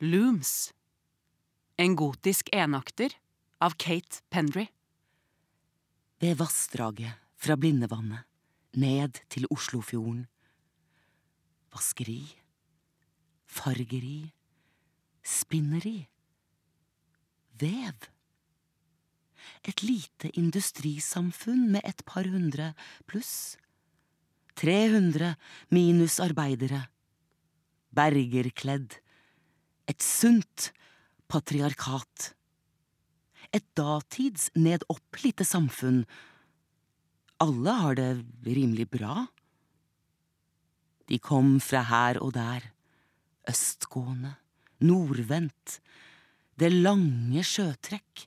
Looms. En gotisk enakter av Kate Pendry. Ved vassdraget fra Blindevannet ned til Oslofjorden. Vaskeri, fargeri, spinneri, vev. Et lite industrisamfunn med et par hundre pluss. 300 minus arbeidere. Bergerkledd. Et sunt patriarkat. Et datids ned-opp lite samfunn. Alle har det rimelig bra. De kom fra her og der, østgående, nordvendt, det lange sjøtrekk,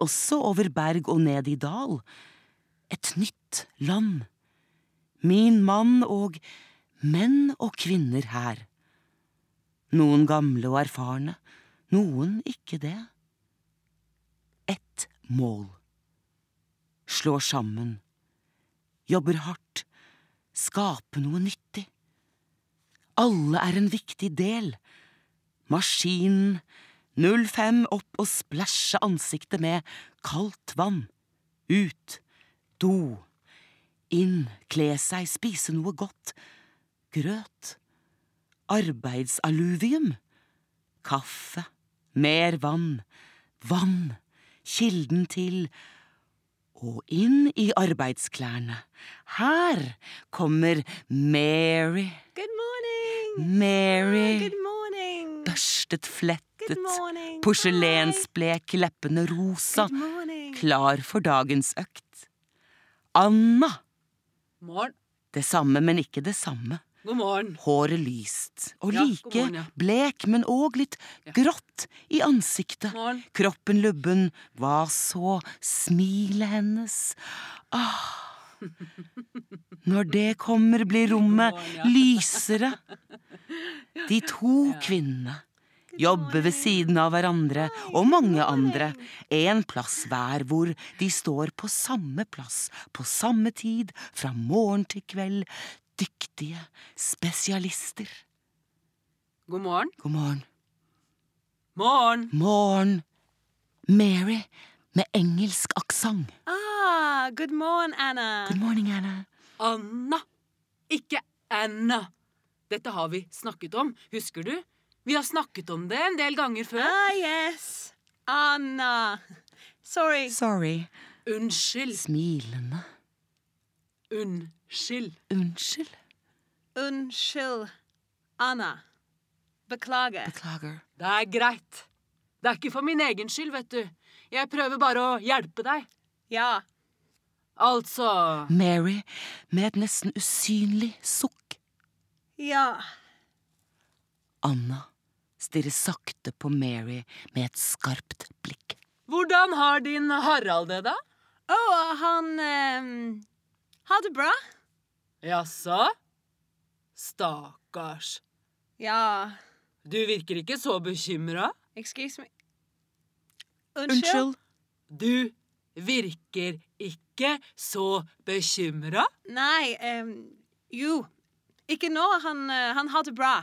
også over berg og ned i dal, et nytt land, min mann og menn og kvinner her, noen gamle og erfarne, noen ikke det. Ett mål. Slår sammen. Jobber hardt. Skape noe nyttig. Alle er en viktig del. Maskinen. 05 opp og splæsje ansiktet med kaldt vann. Ut. Do. Inn, kle seg, spise noe godt. Grøt. Arbeidsalluvium. Kaffe. Mer vann. Vann. Kilden til Og inn i arbeidsklærne. Her kommer Mary. Good morning. Mary. Good morning. Børstet, flettet, porselensblek, leppene rosa, klar for dagens økt. Anna. Morgen. Det samme, men ikke det samme. God morgen. Håret lyst, og Ja, like morgen, ja. blek, men òg litt grått i ansiktet. Kroppen lubben, hva så, smilet hennes, ah. Når det kommer, blir rommet lysere. De to kvinnene jobber ved siden av hverandre og mange andre, en plass hver hvor de står på samme plass, på samme tid, fra morgen til kveld, dyktige spesialister. God morgen. God morgen. Morgen. Morgen. Mary med engelsk aksent. Ah, good morning, Anna. Good morning, Anna. Anna. Ikke Anna. Dette har vi snakket om, husker du? Vi har snakket om det en del ganger før. Ah, yes. Anna. Sorry. Sorry. Unnskyld. Smilende. Unnskyld. Unnskyld. Unnskyld. Anna. Beklager. Beklager. Det er greit. Det er ikke for min egen skyld, vet du. Jeg prøver bare å hjelpe deg. Ja. Altså Mary med et nesten usynlig sukk. Ja. Anna stirrer sakte på Mary med et skarpt blikk. Hvordan har din Harald det, da? Å, han eh, har det bra? Jaså? Stakkars. Ja. Du virker ikke så bekymra. Excuse me. Unnskyld. Du virker ikke så bekymra. Nei, um, jo. Ikke nå. Han, eh, han har det bra.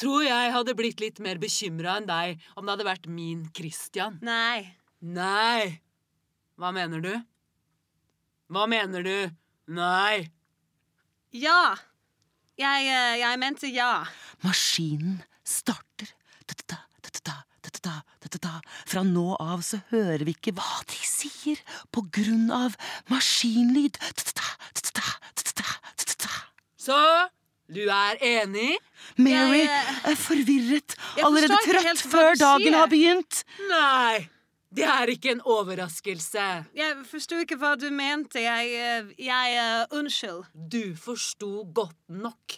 Tror jeg hadde blitt litt mer bekymra enn deg om det hadde vært min Christian. Nei. Nei. Hva mener du? Hva mener du? Nei. Ja. Jeg, eh, jeg mente ja. Maskinen starter. Fra nå av så hører vi ikke hva de sier, på grunn av maskinlyd. Så du er enig? Mary eh, er forvirret, allerede trøtt før dagen har begynt. Nei. Det er ikke en overraskelse. Jeg forsto ikke hva du mente. Jeg, eh, jeg uh, Unnskyld. Du forsto godt nok.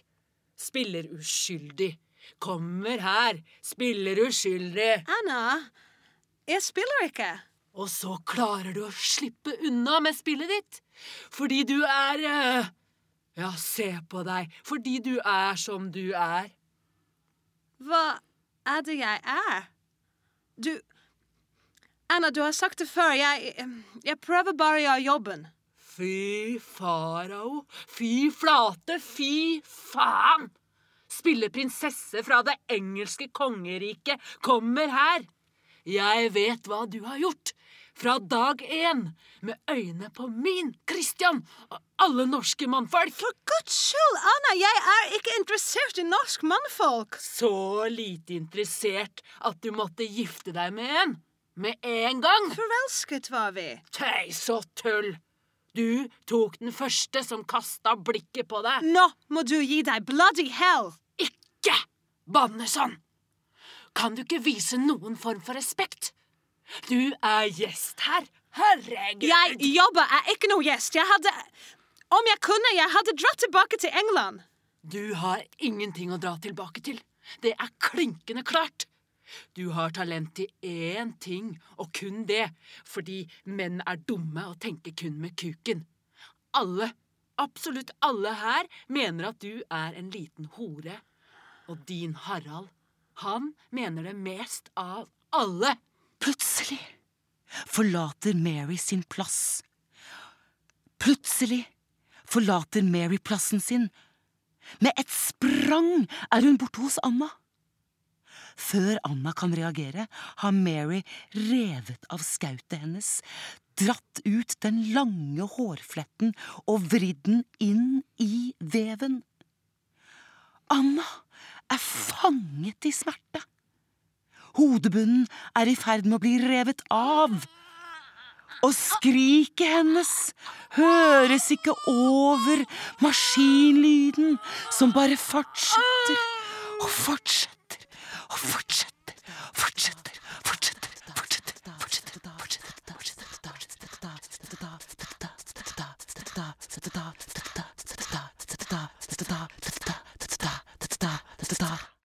Spiller uskyldig. Kommer her, spiller uskyldig. Anna, jeg spiller ikke. Og så klarer du å slippe unna med spillet ditt. Fordi du er uh, Ja, se på deg. Fordi du er som du er. Hva er det jeg er? Du Anna, du har sagt det før. Jeg, jeg prøver bare å gjøre jobben. Fy farao. Fy flate. Fy faen. spille prinsesse fra det engelske kongeriket, kommer her. Jeg vet hva du har gjort. Fra dag én, med øyne på min Christian og alle norske mannfolk. For guds skyld, Anna, jeg er ikke interessert i norsk mannfolk. Så lite interessert at du måtte gifte deg med en. Med en gang. Forelsket var vi. Tøys og tull. Du tok den første som kasta blikket på deg. Nå må du gi deg bloody hell. Ikke banne sånn! Kan du ikke vise noen form for respekt? Du er gjest her. Herregud. Jeg jobber er ikke noe gjest. Jeg hadde Om jeg kunne, jeg hadde dratt tilbake til England. Du har ingenting å dra tilbake til. Det er klinkende klart. Du har talent til én ting, og kun det, fordi menn er dumme og tenker kun med kuken. Alle, absolutt alle her, mener at du er en liten hore. Og din Harald, han mener det mest av alle. Plutselig forlater Mary sin plass. Plutselig forlater Mary plassen sin. Med et sprang er hun borte hos Anna. Før Anna kan reagere, har Mary revet av skautet hennes, dratt ut den lange hårfletten og vridd den inn i veven. Anna er fanget i smerte. Hodebunnen er i ferd med å bli revet av. Og skriket hennes høres ikke over maskinlyden som bare fortsetter og fortsetter og fortsetter, fortsetter.